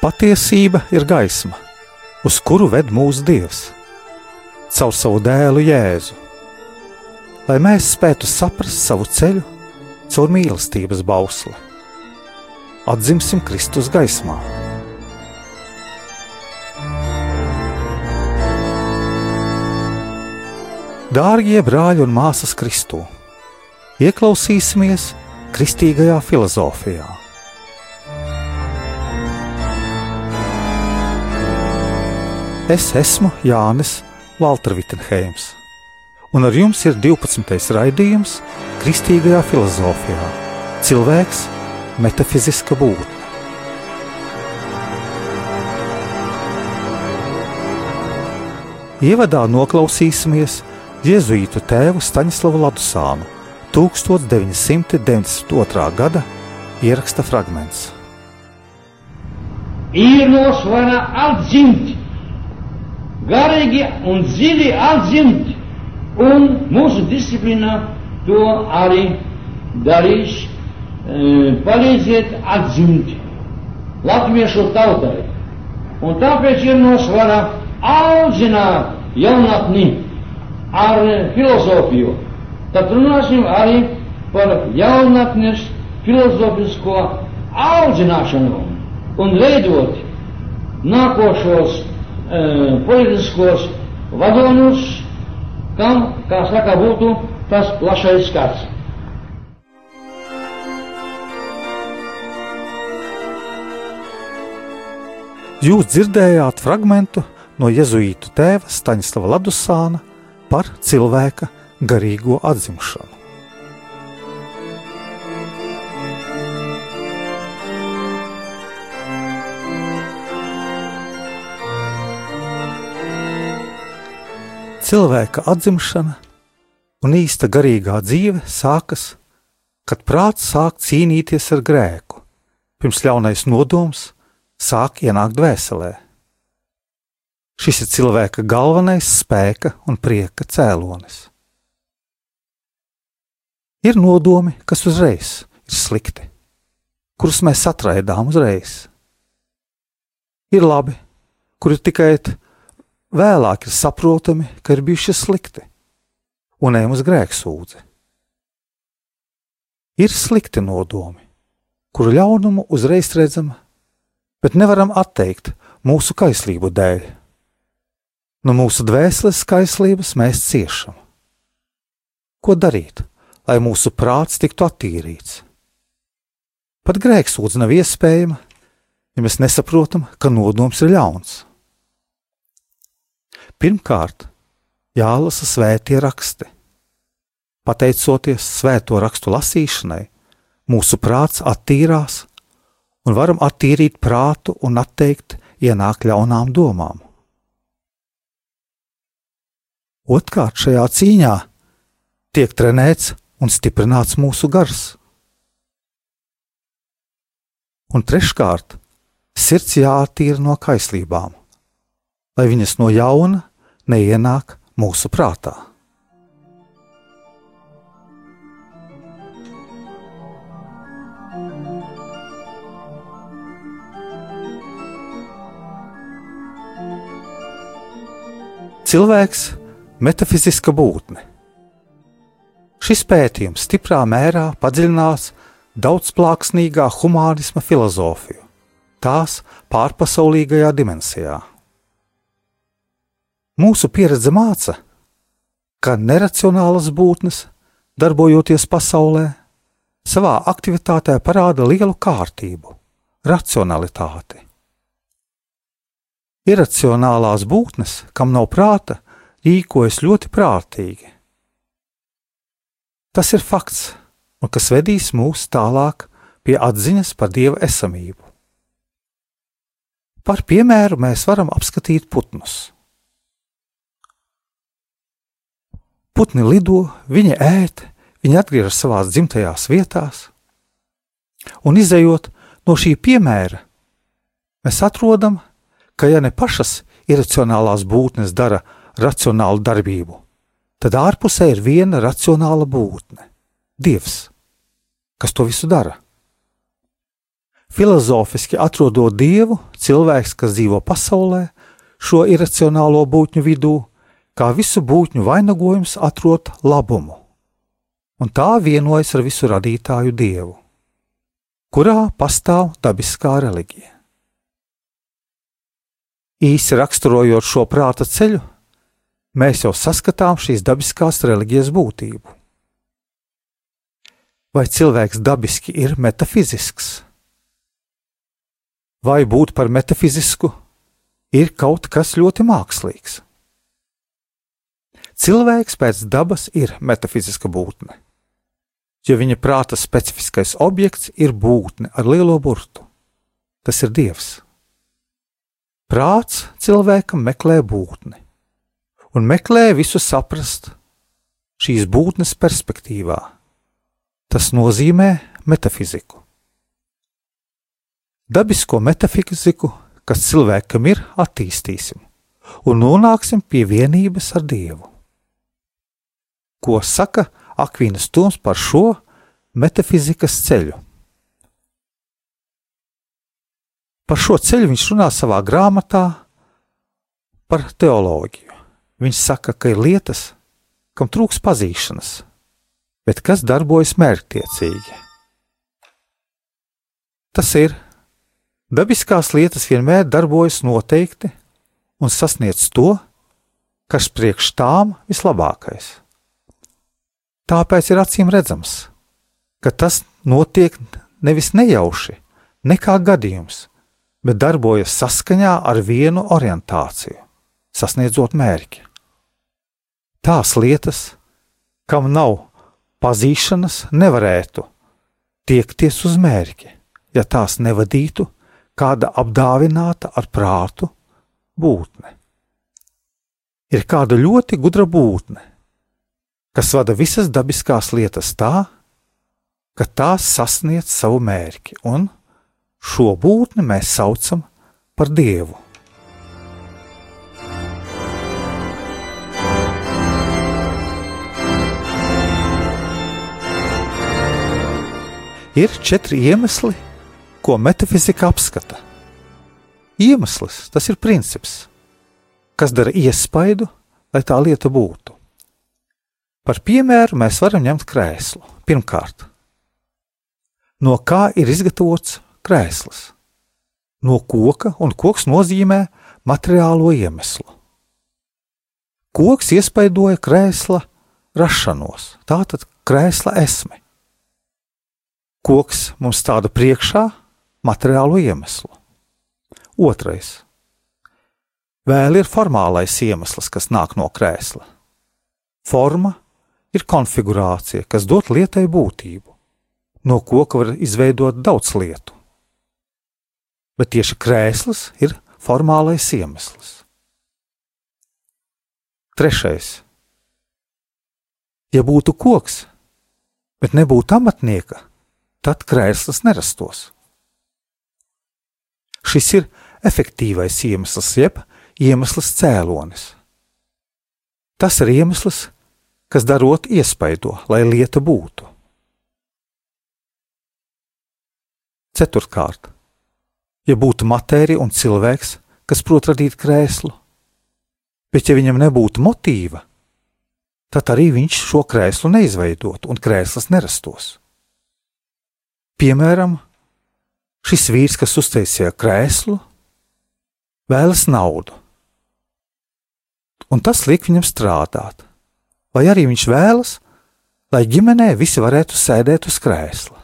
Patiesība ir gaisma, uz kuru ved mūsu Dievs, caur savu dēlu Jēzu. Lai mēs spētu saprast savu ceļu caur mīlestības bausli, atzimsim Kristus gaismā. Dārgie brāļi un māsas Kristū, ieklausīsimies kristīgajā filozofijā. Es esmu Jānis Valtra Vitsenheims, un ar jums ir 12. raidījums Kristīgajā filozofijā - cilvēks, metafiziska būtne. Ievadā noklausīsimies Jēzuītu tēvu Staņslavu Ladusānu 1992. gada ieraksta fragments. Ir no svara atzimt garīgi un dziļi atzimt, un mūsu disciplīnā to arī darīs, e, palīdziet atzimt latviešu tautai. Un tāpēc ir no svara audzināt jaunatni ar filozofiju. Tad runāsim arī par jaunatnes filozofisko audzināšanu un veidot nākošos politiskos vadoņus, kam, kā saka, būtu tas plašais skats. Jūs dzirdējāt fragment no jēzuītu tēva Staņslava Ladusāna par cilvēka garīgo atzimšanu. Cilvēka atzimšana un īsta garīgā dzīve sākas, kad prāts sāk cīnīties ar grēku, pirms ļaunais nodoms sāk ienākt dvēselē. Šis ir cilvēka galvenais spēka un prieka cēlonis. Ir nodomi, kas uzreiz ir slikti, kurus mēs atraidām uzreiz. Ir labi, kuri tikai vēlāk ir saprotami, ka ir bijuši slikti un ejam uz grēksūdzi. Ir slikti nodomi, kuru ļaunumu uzreiz redzam, bet nevaram atteikt mūsu kaislību dēļ. No mūsu dvēseles kaislības mēs ciešam. Ko darīt, lai mūsu prāts tiktu attīrīts? Pat grēksūdze nav iespējama, ja mēs nesaprotam, ka nodoms ir ļauns. Pirmkārt, jālasa svētie raksti. Pateicoties svēto rakstu lasīšanai, mūsu prāts attīrās, un varam attīrīt prātu un atteikt ienākt ļaunām domām. Otkārt, šajā cīņā tiek trenēts un stiprināts mūsu gars. Un treškārt, sirds jāattīra no kaislībām, lai viņas no jauna neienāk mūsu prātā. Cilvēks - metafiziska būtne. Šis pētījums stiprā mērā padziļinās daudzplāksnīgā humānisma filozofiju, tās pārpasaulīgajā dimensijā. Mūsu pieredze māca, ka neracionālas būtnes, darbojoties pasaulē, savā aktivitātē parāda lielu kārtību, racionalitāti. Iracionālās būtnes, kam nav prāta, rīkojas ļoti prātīgi. Tas ir fakts, un kas vedīs mūs tālāk pie atziņas par dieva esamību. Par piemēru mēs varam apskatīt putnus. Putni lido, viņi ēd, viņi atgriežas savā dzimtajās vietās, un izējot no šī piemēra, mēs atrodam, ka ja ne pašas iracionālās būtnes dara racionālu darbību, tad ārpusē ir viena racionāla būtne - Dievs, kas to visu dara. Filozofiski atrodot dievu, cilvēks, kas dzīvo pasaulē, šo iracionālo būtņu vidū, kā visu būtņu vainagojums, atrod labumu, un tā vienojas ar visu radītāju dievu, kurā pastāv dabiskā reliģija. Īsi raksturojot šo prāta ceļu, mēs jau saskatām šīs dabiskās reliģijas būtību. Vai cilvēks dabiski ir metafizisks? Vai būt par metafizisku ir kaut kas ļoti mākslīgs? Cilvēks pēc dabas ir metafiziska būtne, jo viņa prāta specifiskais objekts ir būtne ar lielo burtu. Tas ir Dievs. Prāts cilvēkam meklē būtni un meklē visu saprast šīs būtnes perspektīvā. Tas nozīmē metafiziku. Dabisko metafiziku, kas cilvēkam ir, attīstīsim un nonāksim pie vienības ar Dievu. Ko saka Akvīnas Toms par šo metafizikas ceļu? Par šo ceļu viņš runā savā grāmatā par teoloģiju. Viņš saka, ka ir lietas, kam trūks pazīšanas, bet kas darbojas mērķtiecīgi. Tas ir, dabiskās lietas vienmēr darbojas noteikti un sasniedz to, kas priekš tām vislabākais. Tāpēc ir acīm redzams, ka tas notiek nevis nejauši, ne kā gadījums, bet darbojas saskaņā ar vienu orientāciju, sasniedzot mērķi tās lietas, kam nav pazīšanas, nevarētu tiekties uz mērķi, ja tās nevadītu kāda apdāvināta ar prātu būtne. Ir kāda ļoti gudra būtne, kas vada visas dabiskās lietas tā, ka tās sasniedz savu mērķi, un šo būtni mēs saucam par dievu. ir četri iemesli, ko metafizika apskata. Iemesls tas ir princips, kas dara iespaidu, lai tā lieta būtu. Par piemēru mēs varam ņemt krēslu. Pirmkārt, no kā ir izgatavots krēsls? No koka, un koks nozīmē materiālo iemeslu. Koks iespaidoja krēsla rašanos, tātad krēsla esmi. Koks mums stāda priekšā materiālo iemeslu. Otrais. Vēl ir formālais iemesls, kas nāk no krēsla. Forma ir konfigurācija, kas dod lietai būtību. No koka var izveidot daudz lietu. Bet tieši krēsls ir formālais iemesls. Trešais. Ja būtu koks, bet nebūtu amatnieka, tad krēsls nerastos. Šis ir efektīvais iemesls, jeb iemesls cēlonis. Tas ir iemesls, kas darot iespaido, lai lieta būtu. Ceturtkārt, ja būtu matērija un cilvēks, kas prot radīt krēslu, bet ja viņam nebūtu motīva, tad arī viņš šo krēslu neizveidotu un krēsls nerastos. Piemēram, šis vīrs, kas uztaisīja krēslu, vēlas naudu, un tas liek viņam strādāt, vai arī viņš vēlas, lai ģimenē visi varētu sēdēt uz krēsla.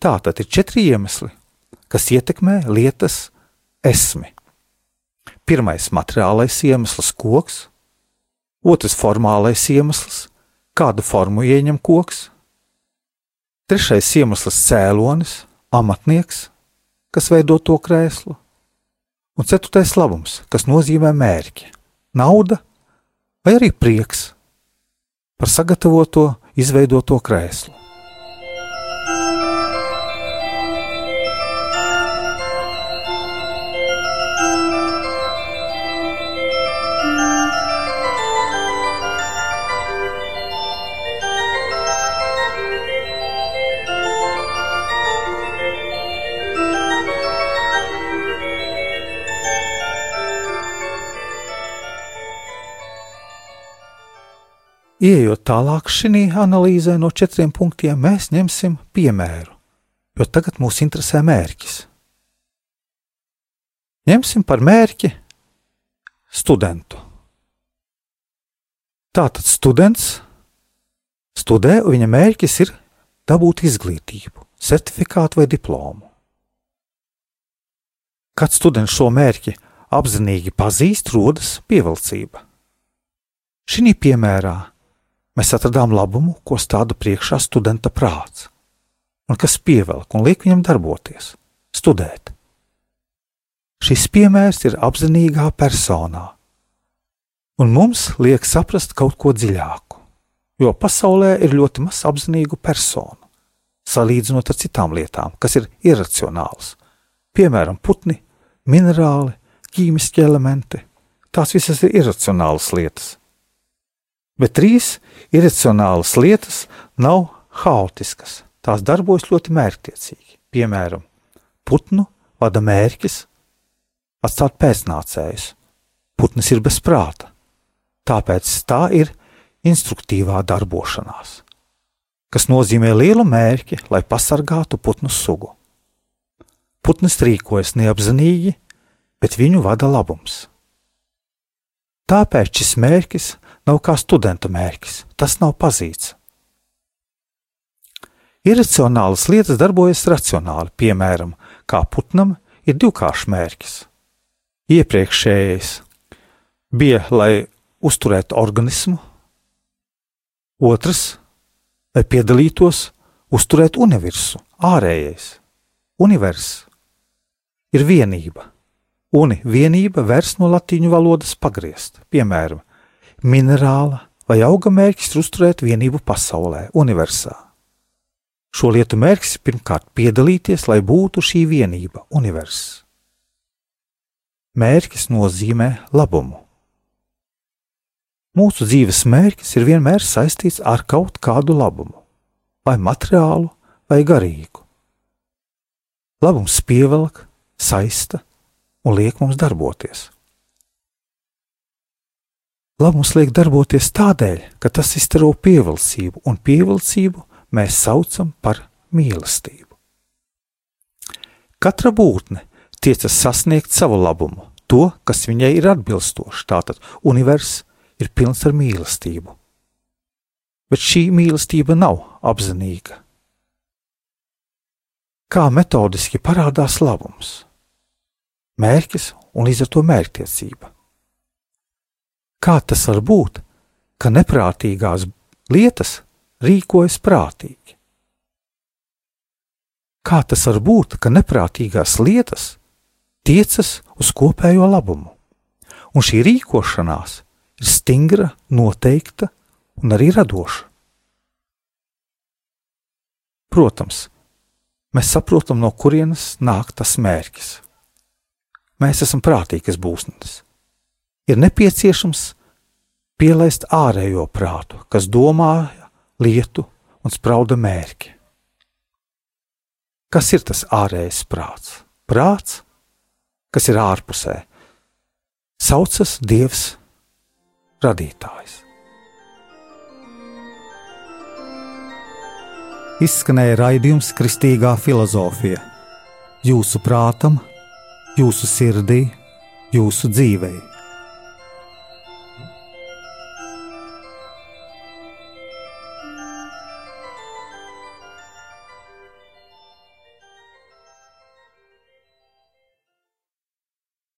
Tā tad ir četri iemesli, kas ietekmē lietas esmi. Pirmais - materiālais iemesls, koks, otrs - formālais iemesls, kādu formu ieņem koks. Trešais iemesls - cēlonis, amatnieks, kas veido to krēslu, un ceturtais labums, kas nozīmē mērķi, nauda vai arī prieks par sagatavoto, izveidoto krēslu. Ieejot tālāk šī analīzē no četriem punktiem, mēs ņemsim piemēru, jo tagad mūs interesē mērķis. Ņemsim par mērķi studentu. Tātad students studē, un viņa mērķis ir dabūt izglītību, certifikātu vai diplomu. Kad students šo mērķi apzinīgi pazīst, rodas pievilcība. Šī piemērā mēs atradām labumu, ko stāda priekšā studenta prāts, un kas pievelk un liek viņam darboties, studēt. Šis piemērs ir apzinīgā personā, un mums liek saprast kaut ko dziļāku, jo pasaulē ir ļoti maz apzinīgu personu, salīdzinot ar citām lietām, kas ir iracionāls, piemēram, putni, minerāli, ķīmiski elementi. Tās visas ir iracionālas lietas, Bet trīs iracionālas lietas nav haotiskas. Tās darbojas ļoti mērķtiecīgi. Piemēram, putnu vada mērķis atstāt pēcnācējus. Putns ir bez prāta, tāpēc tā ir instruktīvā darbošanās, kas nozīmē lielu mērķi, lai pasargātu putnu sugu. Putns rīkojas neapzinīgi, bet viņu vada labums. Tāpēc šis mērķis nav kā studenta mērķis, tas nav pazīts. Iracionālas lietas darbojas racionāli, piemēram, kā putnam ir divkāršs mērķis. Iepriekšējais bija, lai uzturētu organismu, otrs, lai piedalītos, uzturēt universu, ārējais. Univers ir vienība. Uni vienība vers no latīņu valodas pagriezt, piemēram, minerāla vai auga mērķis ir uzturēt vienību pasaulē, universā. Šo lietu mērķis ir pirmkārt piedalīties, lai būtu šī vienība, universs. Mērķis nozīmē labumu. Mūsu dzīves mērķis ir vienmēr saistīts ar kaut kādu labumu, vai materiālu, vai garīgu. Labums pievelk, saista un liek mums darboties. Labums liek darboties tādēļ, ka tas iztaro pievilcību, un pievilcību mēs saucam par mīlestību. Katra būtne tiecas sasniegt savu labumu, to, kas viņai ir atbilstoši. Tātad universs ir pilns ar mīlestību. Bet šī mīlestība nav apzinīga. Kā metodiski parādās labums, mērķis un līdz ar to mērķtiecība. Kā tas var būt, ka neprātīgās lietas rīkojas prātīgi? Kā tas var būt, ka neprātīgās lietas tiecas uz kopējo labumu, un šī rīkošanās ir stingra, noteikta un arī radoša? Protams, mēs saprotam, no kurienes nāk tas mērķis. Mēs esam prātīgas būsnes ir nepieciešams pielaist ārējo prātu, kas domāja lietu un sprauda mērķi. Kas ir tas ārējais prāts? Prāts, kas ir ārpusē, saucas Dievs, radītājs. Izskanēja raidījums Kristīgā filozofija. Jūsu prātam, jūsu sirdī, jūsu dzīvēm